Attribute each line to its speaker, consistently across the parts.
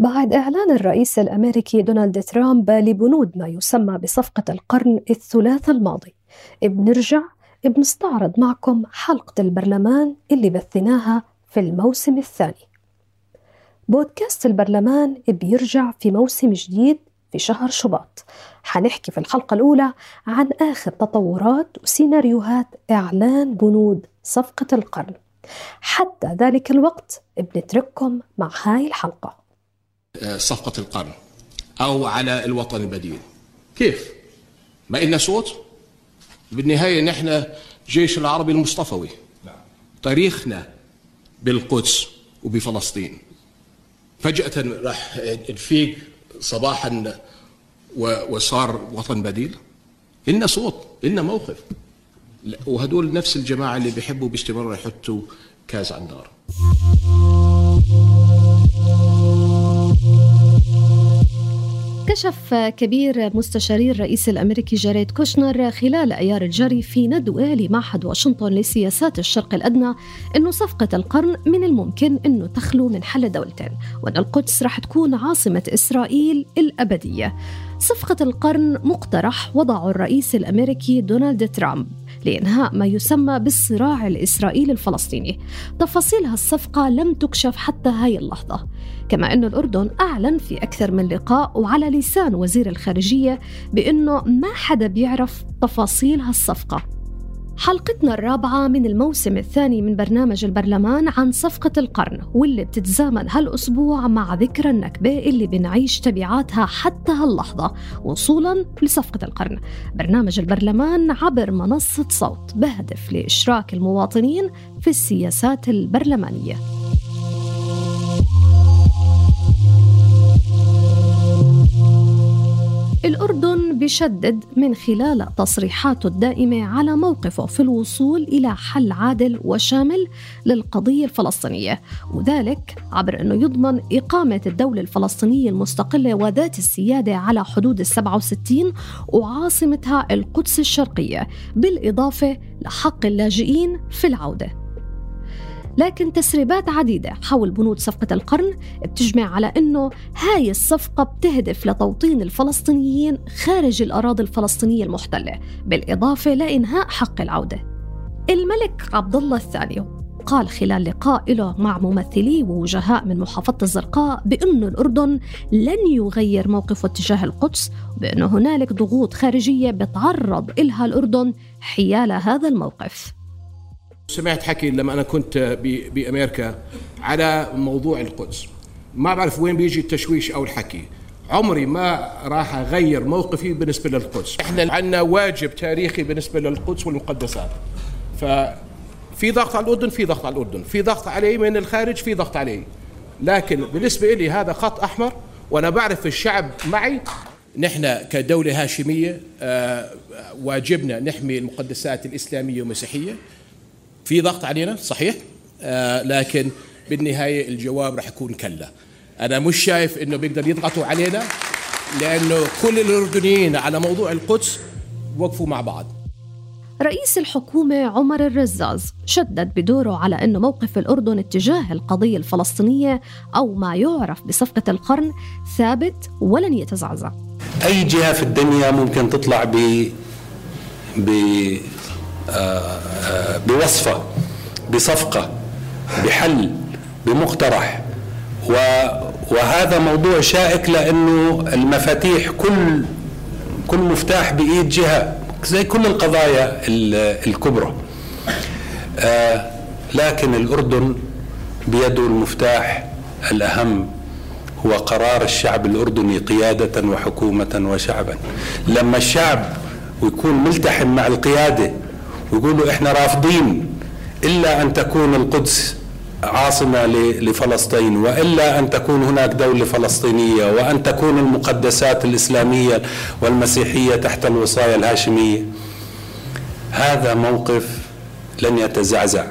Speaker 1: بعد إعلان الرئيس الأمريكي دونالد ترامب لبنود ما يسمى بصفقة القرن الثلاثاء الماضي. بنرجع بنستعرض معكم حلقة البرلمان اللي بثناها في الموسم الثاني. بودكاست البرلمان بيرجع في موسم جديد في شهر شباط. حنحكي في الحلقة الأولى عن آخر تطورات وسيناريوهات إعلان بنود صفقة القرن. حتى ذلك الوقت بنترككم مع هاي الحلقة.
Speaker 2: صفقة القرن أو على الوطن البديل كيف؟ ما إلنا صوت؟ بالنهاية نحن جيش العربي المصطفوي. تاريخنا بالقدس وبفلسطين. فجأة راح نفيق صباحا وصار وطن بديل. إلنا صوت إلنا موقف. وهدول نفس الجماعة اللي بيحبوا باستمرار يحطوا كاز على النار
Speaker 1: كشف كبير مستشاري الرئيس الأمريكي جاريد كوشنر خلال أيار الجاري في ندوه لمعهد واشنطن لسياسات الشرق الأدنى إنه صفقة القرن من الممكن إنه تخلو من حل دولتين وأن القدس رح تكون عاصمة إسرائيل الأبدية. صفقة القرن مقترح وضعه الرئيس الأمريكي دونالد ترامب لإنهاء ما يسمى بالصراع الإسرائيلي الفلسطيني تفاصيل هالصفقة لم تكشف حتى هاي اللحظة كما أن الأردن أعلن في أكثر من لقاء وعلى لسان وزير الخارجية بأنه ما حدا بيعرف تفاصيل هالصفقة حلقتنا الرابعة من الموسم الثاني من برنامج البرلمان عن صفقة القرن واللي بتتزامن هالأسبوع مع ذكرى النكبة اللي بنعيش تبعاتها حتى هاللحظة وصولا لصفقة القرن. برنامج البرلمان عبر منصة صوت بهدف لإشراك المواطنين في السياسات البرلمانية. الأردن بشدد من خلال تصريحاته الدائمة على موقفه في الوصول إلى حل عادل وشامل للقضية الفلسطينية وذلك عبر أنه يضمن إقامة الدولة الفلسطينية المستقلة وذات السيادة على حدود السبعة وستين وعاصمتها القدس الشرقية بالإضافة لحق اللاجئين في العودة. لكن تسريبات عديدة حول بنود صفقة القرن بتجمع على أنه هاي الصفقة بتهدف لتوطين الفلسطينيين خارج الأراضي الفلسطينية المحتلة بالإضافة لإنهاء حق العودة. الملك عبد الله الثاني قال خلال لقاء له مع ممثلي ووجهاء من محافظة الزرقاء بأن الأردن لن يغير موقفه تجاه القدس وبأن هنالك ضغوط خارجية بتعرض إلها الأردن حيال هذا الموقف.
Speaker 2: سمعت حكي لما أنا كنت بأمريكا على موضوع القدس. ما بعرف وين بيجي التشويش أو الحكي. عمري ما راح أغير موقفي بالنسبة للقدس. إحنا عندنا واجب تاريخي بالنسبة للقدس والمقدسات. ففي ضغط على الأردن في ضغط على الأردن. في ضغط علي من الخارج في ضغط علي. لكن بالنسبة لي هذا خط أحمر وأنا بعرف الشعب معي. نحن كدولة هاشمية واجبنا نحمي المقدسات الإسلامية والمسيحية. في ضغط علينا صحيح؟ آه لكن بالنهاية الجواب راح يكون كلا. أنا مش شايف إنه بيقدر يضغطوا علينا لأنه كل الأردنيين على موضوع القدس وقفوا مع بعض.
Speaker 1: رئيس الحكومة عمر الرزاز شدد بدوره على أن موقف الأردن اتجاه القضية الفلسطينية أو ما يعرف بصفقة القرن ثابت ولن يتزعزع.
Speaker 3: أي جهة في الدنيا ممكن تطلع ب ب بوصفة بصفقة بحل بمقترح. وهذا موضوع شائك لأنه المفاتيح كل كل مفتاح بإيد جهة زي كل القضايا الكبرى. لكن الأردن بيده المفتاح الأهم هو قرار الشعب الأردني قيادة وحكومة وشعبا. لما الشعب ويكون ملتحم مع القيادة ويقولوا إحنا رافضين إلا أن تكون القدس عاصمة لفلسطين وإلا أن تكون هناك دولة فلسطينية وأن تكون المقدسات الإسلامية والمسيحية تحت الوصاية الهاشمية. هذا موقف لن يتزعزع.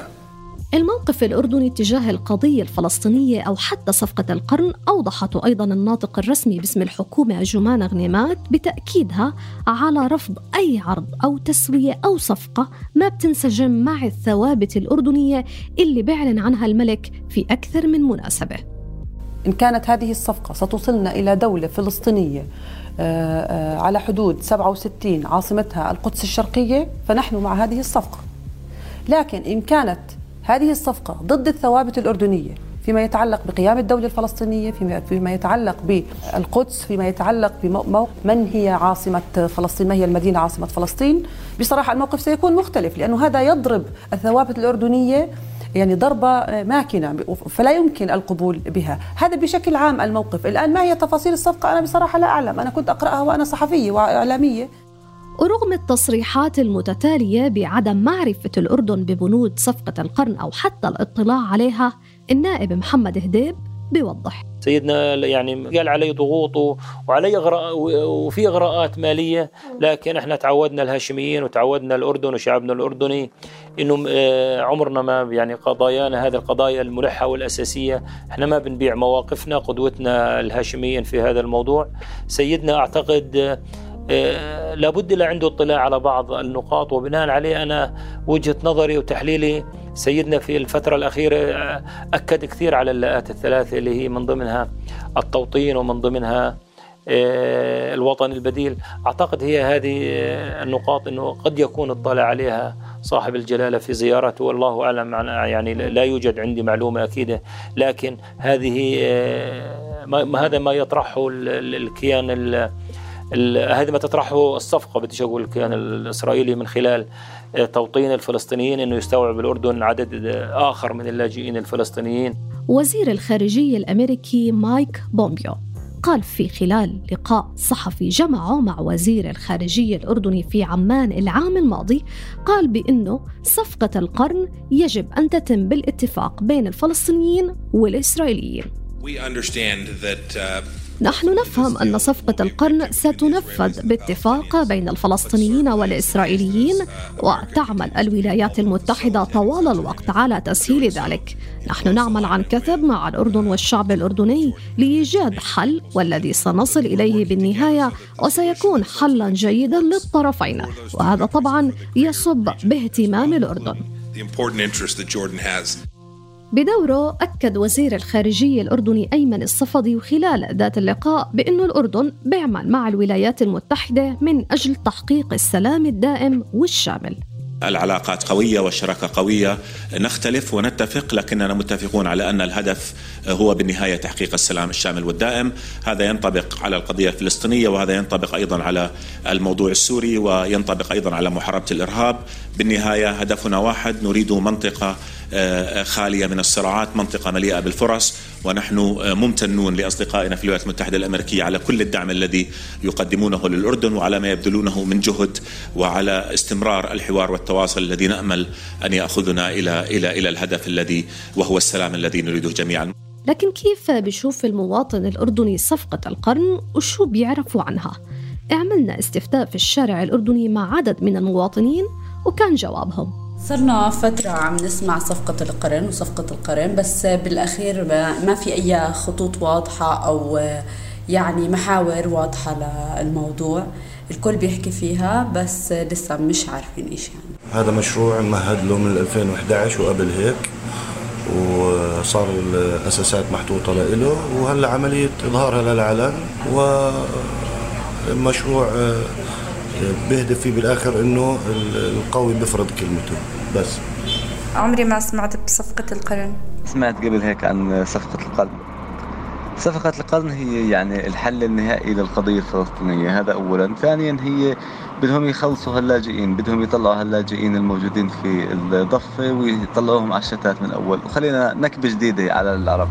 Speaker 1: الموقف الأردني تجاه القضية الفلسطينية أو حتى صفقة القرن أوضحته أيضا الناطق الرسمي باسم الحكومة جمان غنيمات بتأكيدها على رفض أي عرض أو تسوية أو صفقة ما بتنسجم مع الثوابت الأردنية اللي بيعلن عنها الملك في أكثر من مناسبة.
Speaker 4: إن كانت هذه الصفقة ستوصلنا إلى دولة فلسطينية آه، آه، على حدود 67 عاصمتها القدس الشرقية فنحن مع هذه الصفقة. لكن إن كانت هذه الصفقة ضد الثوابت الأردنية فيما يتعلق بقيام الدولة الفلسطينية فيما, فيما يتعلق بالقدس فيما يتعلق بموقف من هي عاصمة فلسطين؟ ما هي المدينة عاصمة فلسطين؟ بصراحة الموقف سيكون مختلف لأنه هذا يضرب الثوابت الأردنية يعني ضربة ماكنة فلا يمكن القبول بها. هذا بشكل عام الموقف. الآن ما هي تفاصيل الصفقة؟ أنا بصراحة لا أعلم. أنا كنت أقرأها وأنا صحفية وإعلامية.
Speaker 1: ورغم التصريحات المتتالية بعدم معرفة الأردن ببنود صفقة القرن أو حتى الاطلاع عليها النائب محمد هديب بيوضح.
Speaker 5: سيدنا يعني قال علي ضغوط وعلي إغراء وفي إغراءات مالية لكن إحنا تعودنا الهاشميين وتعودنا الأردن وشعبنا الأردني إنه آه، عمرنا ما يعني قضايانا هذه القضايا الملحة والأساسية إحنا ما بنبيع مواقفنا قدوتنا الهاشميين في هذا الموضوع. سيدنا أعتقد آه، لابد له عنده اطلاع على بعض النقاط وبناء عليه أنا وجهة نظري وتحليلي سيدنا في الفترة الأخيرة آه، أكد كثير على اللاءات الثلاثة اللي هي من ضمنها التوطين ومن ضمنها آه، الوطن البديل. أعتقد هي هذه النقاط أنه قد يكون اطلع عليها صاحب الجلالة في زيارته والله أعلم يعني لا يوجد عندي معلومة أكيدة. لكن هذه هذا ما يطرحه الكيان هذا ما تطرحه الصفقة بدي أقول الكيان الإسرائيلي من خلال آه، توطين الفلسطينيين أنه يستوعب الأردن عدد آخر من اللاجئين الفلسطينيين.
Speaker 1: وزير الخارجية الأمريكي مايك بومبيو قال في خلال لقاء صحفي جمعه مع وزير الخارجية الأردني في عمان العام الماضي قال بأنه صفقة القرن يجب أن تتم بالاتفاق بين الفلسطينيين والإسرائيليين. We understand that, uh... نحن نفهم أن صفقة القرن ستنفذ باتفاق بين الفلسطينيين والإسرائيليين وتعمل الولايات المتحدة طوال الوقت على تسهيل ذلك. نحن نعمل عن كثب مع الأردن والشعب الأردني لإيجاد حل والذي سنصل إليه بالنهاية وسيكون حلا جيدا للطرفين. وهذا طبعا يصب باهتمام الأردن. بدوره أكد وزير الخارجية الأردني أيمن الصفدي خلال ذات اللقاء بأن الأردن بيعمل مع الولايات المتحدة من أجل تحقيق السلام الدائم والشامل.
Speaker 6: العلاقات قوية والشراكة قوية. نختلف ونتفق لكننا متفقون على أن الهدف هو بالنهاية تحقيق السلام الشامل والدائم. هذا ينطبق على القضية الفلسطينية وهذا ينطبق أيضا على الموضوع السوري وينطبق أيضا على محاربة الإرهاب. بالنهاية هدفنا واحد نريد منطقة خالية من الصراعات منطقة مليئة بالفرص ونحن آه، ممتنون لأصدقائنا في الولايات المتحدة الأمريكية على كل الدعم الذي يقدمونه للأردن وعلى ما يبذلونه من جهد وعلى استمرار الحوار والتواصل الذي نأمل أن يأخذنا إلى إلى إلى الهدف الذي وهو السلام الذي نريده جميعا
Speaker 1: لكن كيف بشوف المواطن الأردني صفقة القرن وشو بيعرفوا عنها؟ عملنا استفتاء في الشارع الأردني مع عدد من المواطنين وكان جوابهم
Speaker 7: صرنا فترة عم نسمع صفقة القرن وصفقة القرن بس بالأخير ما في أي خطوط واضحة أو يعني محاور واضحة للموضوع. الكل بيحكي فيها بس لسه مش عارفين إيش يعني.
Speaker 8: هذا مشروع مهد له من 2011 وقبل هيك وصار الأساسات محطوطة له وهلأ عملية إظهارها للعلن ومشروع بيهدف فيه بالآخر إنه القوي بيفرض كلمته. بس.
Speaker 9: عمري ما سمعت بصفقة القرن.
Speaker 10: سمعت قبل هيك عن صفقة القرن. صفقة القرن هي يعني الحل النهائي للقضية الفلسطينية. هذا أولا. ثانيا هي بدهم يخلصوا هاللاجئين بدهم يطلعوا هاللاجئين الموجودين في الضفة ويطلعوهم على الشتات من أول. وخلينا نكبة جديدة على العرب.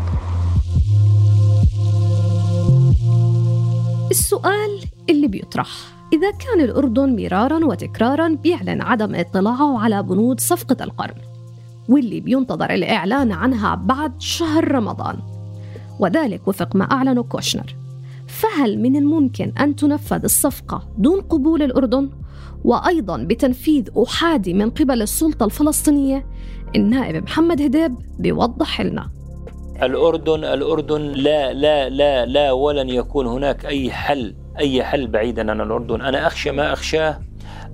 Speaker 1: السؤال اللي بيطرح. إذا كان الأردن مرارا وتكرارا بيعلن عدم اطلاعه على بنود صفقة القرن واللي بينتظر الإعلان عنها بعد شهر رمضان وذلك وفق ما أعلنه كوشنر فهل من الممكن أن تنفذ الصفقة دون قبول الأردن؟ وأيضا بتنفيذ أحادي من قبل السلطة الفلسطينية النائب محمد هديب بيوضح لنا
Speaker 5: الأردن الأردن لا لا لا لا ولن يكون هناك أي حل أي حل بعيدا عن الأردن. أنا أخشى ما أخشاه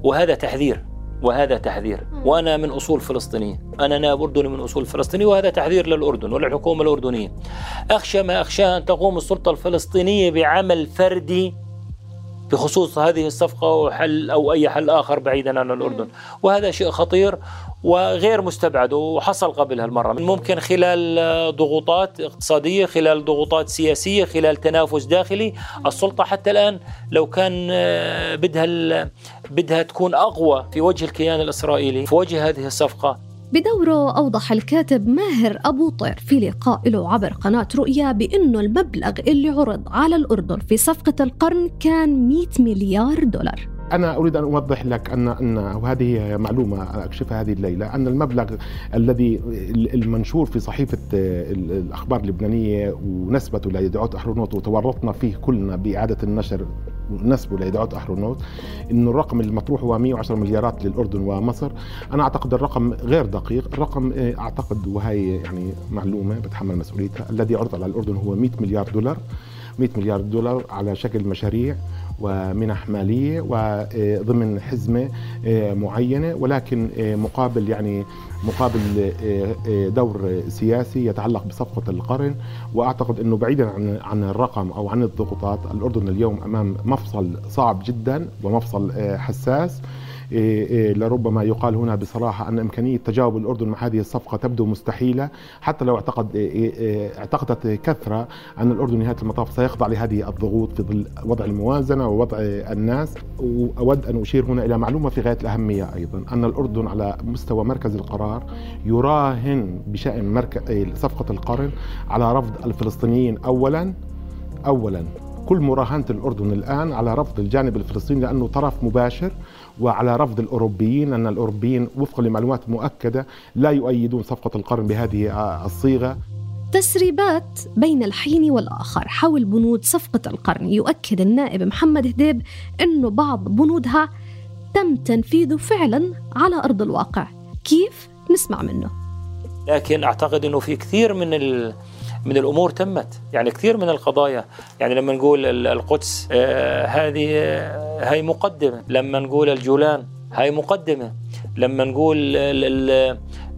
Speaker 5: وهذا تحذير وهذا تحذير. وأنا من أصول فلسطينية. أنا نائب أردني من أصول فلسطينية وهذا تحذير للأردن وللحكومة الأردنية. أخشى ما أخشاه أن تقوم السلطة الفلسطينية بعمل فردي بخصوص هذه الصفقة أو حل أو أي حل آخر بعيدا عن الأردن. وهذا شيء خطير وغير مستبعد وحصل قبل هالمرة. ممكن خلال ضغوطات اقتصادية خلال ضغوطات سياسية خلال تنافس داخلي السلطة حتى الآن لو كان آه، بدها بدها تكون أقوى في وجه الكيان الإسرائيلي في وجه هذه الصفقة.
Speaker 1: بدوره أوضح الكاتب ماهر أبو طير في لقاء له عبر قناة رؤيا بأنه المبلغ اللي عرض على الأردن في صفقة القرن كان 100 مليار دولار.
Speaker 11: أنا أريد أن أوضح لك أن أن وهذه معلومة أكشفها هذه الليلة أن المبلغ الذي المنشور في صحيفة الأخبار اللبنانية ونسبته ليدعوت أحرونوت وتورطنا فيه كلنا بإعادة النشر نسبه لإذاعة أحرونوت إنه الرقم المطروح هو 110 مليارات للأردن ومصر. أنا أعتقد الرقم غير دقيق. الرقم آه، أعتقد وهي يعني معلومة بتحمل مسؤوليتها. الذي عرض على الأردن هو 100 مليار دولار. 100 مليار دولار على شكل مشاريع. ومنح ماليه وضمن حزمة آه، معينة ولكن آه، مقابل يعني مقابل آه، دور سياسي يتعلق بصفقة القرن. وأعتقد إنه بعيدا عن عن الرقم أو عن الضغوطات الأردن اليوم أمام مفصل صعب جدا ومفصل حساس. لربما يقال هنا بصراحة أن إمكانية تجاوب الأردن مع هذه الصفقة تبدو مستحيلة حتى لو اعتقد إيه، اعتقدت كثرة أن الأردن نهاية المطاف سيخضع لهذه الضغوط في ظل وضع الموازنة ووضع الناس. وأود أن أشير هنا إلى معلومة في غاية الأهمية أيضا أن الأردن على مستوى مركز القرار يراهن بشأن صفقة القرن على رفض الفلسطينيين أولا أولا. كل مراهنة الأردن الآن على رفض الجانب الفلسطيني لأنه طرف مباشر وعلى رفض الأوروبيين أن الأوروبيين وفقا لمعلومات مؤكدة لا يؤيدون صفقة القرن بهذه الصيغة.
Speaker 1: تسريبات بين الحين والآخر حول بنود صفقة القرن. يؤكد النائب محمد هديب أنه بعض بنودها تم تنفيذه فعلا على أرض الواقع. كيف؟ نسمع منه.
Speaker 5: لكن أعتقد أنه في كثير من ال من الأمور تمت. يعني كثير من القضايا يعني لما نقول القدس آه هذه آه هي مقدمة. لما نقول الجولان هاي مقدمة. لما نقول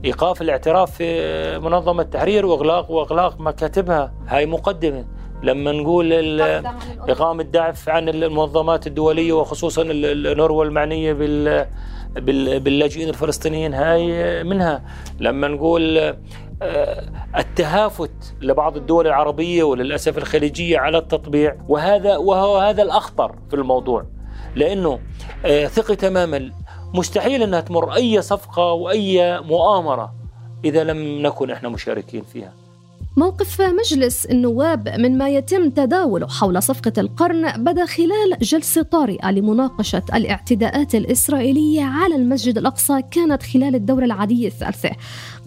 Speaker 5: إيقاف الاعتراف في منظمة التحرير وإغلاق وإغلاق مكاتبها هاي مقدمة. لما نقول إقامة دعف عن المنظمات الدولية وخصوصا النروة المعنية بال باللاجئين الفلسطينيين هاي منها. لما نقول التهافت لبعض الدول العربية وللأسف الخليجية على التطبيع وهذا وهو هذا الأخطر في الموضوع لأنه آه، ثقة تماما مستحيل أنها تمر أي صفقة وأي مؤامرة إذا لم نكن إحنا مشاركين فيها.
Speaker 1: موقف مجلس النواب من ما يتم تداوله حول صفقة القرن بدا خلال جلسة طارئة لمناقشة الاعتداءات الإسرائيلية على المسجد الأقصى كانت خلال الدورة العادية الثالثة.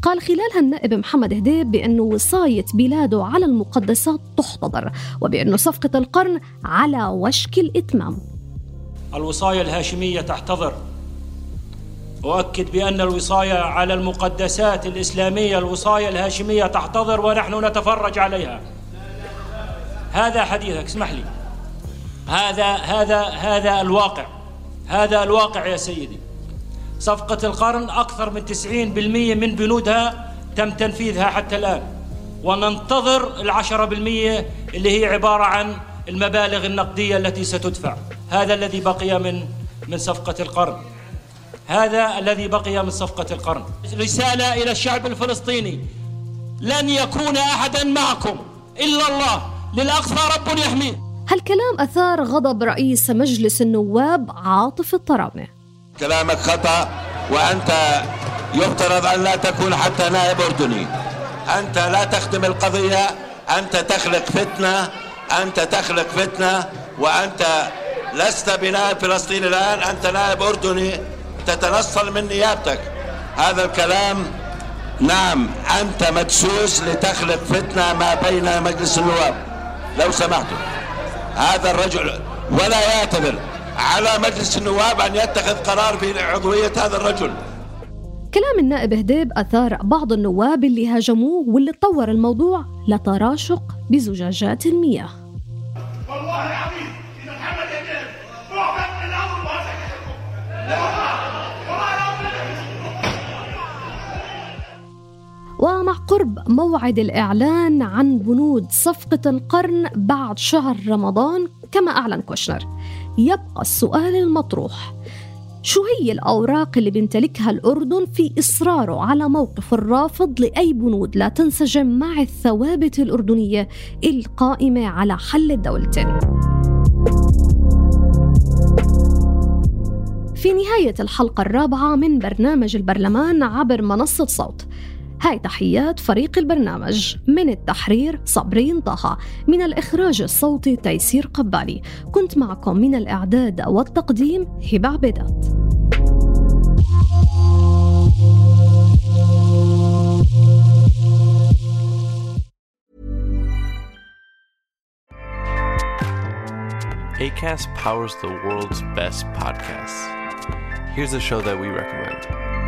Speaker 1: قال خلالها النائب محمد هديب بأن وصاية بلاده على المقدسات تحتضر وبأن صفقة القرن على وشك الإتمام.
Speaker 12: الوصاية الهاشمية تحتضر. أؤكد بأن الوصاية على المقدسات الإسلامية الوصاية الهاشمية تحتضر ونحن نتفرج عليها. هذا حديثك اسمح لي. هذا هذا هذا الواقع. هذا الواقع يا سيدي. صفقة القرن أكثر من 90% من بنودها تم تنفيذها حتى الآن. وننتظر العشرة بالمية اللي هي عبارة عن المبالغ النقدية التي ستدفع. هذا الذي بقي من من صفقة القرن. هذا الذي بقي من صفقة القرن. رسالة إلى الشعب الفلسطيني. لن يكون أحدا معكم إلا الله. للأقصى رب يحميه.
Speaker 1: هالكلام أثار غضب رئيس مجلس النواب عاطف الطراونة
Speaker 13: كلامك خطأ وأنت يفترض أن لا تكون حتى نائب أردني. أنت لا تخدم القضية أنت تخلق فتنة أنت تخلق فتنة وأنت لست بنائب فلسطيني الآن أنت نائب أردني. تتنصل من نيابتك. هذا الكلام نعم أنت مدسوس لتخلق فتنة ما بين مجلس النواب. لو سمحتم. هذا الرجل ولا يعتذر. على مجلس النواب أن يتخذ قرار في عضوية هذا الرجل.
Speaker 1: كلام النائب هديب أثار بعض النواب اللي هاجموه واللي طور الموضوع لتراشق بزجاجات المياه والله العظيم إذا محمد هديب الأمر ما ومع قرب موعد الإعلان عن بنود صفقة القرن بعد شهر رمضان كما أعلن كوشنر. يبقى السؤال المطروح. شو هي الأوراق اللي بيمتلكها الأردن في إصراره على موقف الرافض لأي بنود لا تنسجم مع الثوابت الأردنية القائمة على حل الدولتين؟ في نهاية الحلقة الرابعة من برنامج البرلمان عبر منصة صوت. هاي تحيات فريق البرنامج من التحرير صبرين طه من الإخراج الصوتي تيسير قبالي كنت معكم من الإعداد والتقديم هبة عبيدات
Speaker 14: ACAST powers the world's best podcasts. Here's a show that we recommend.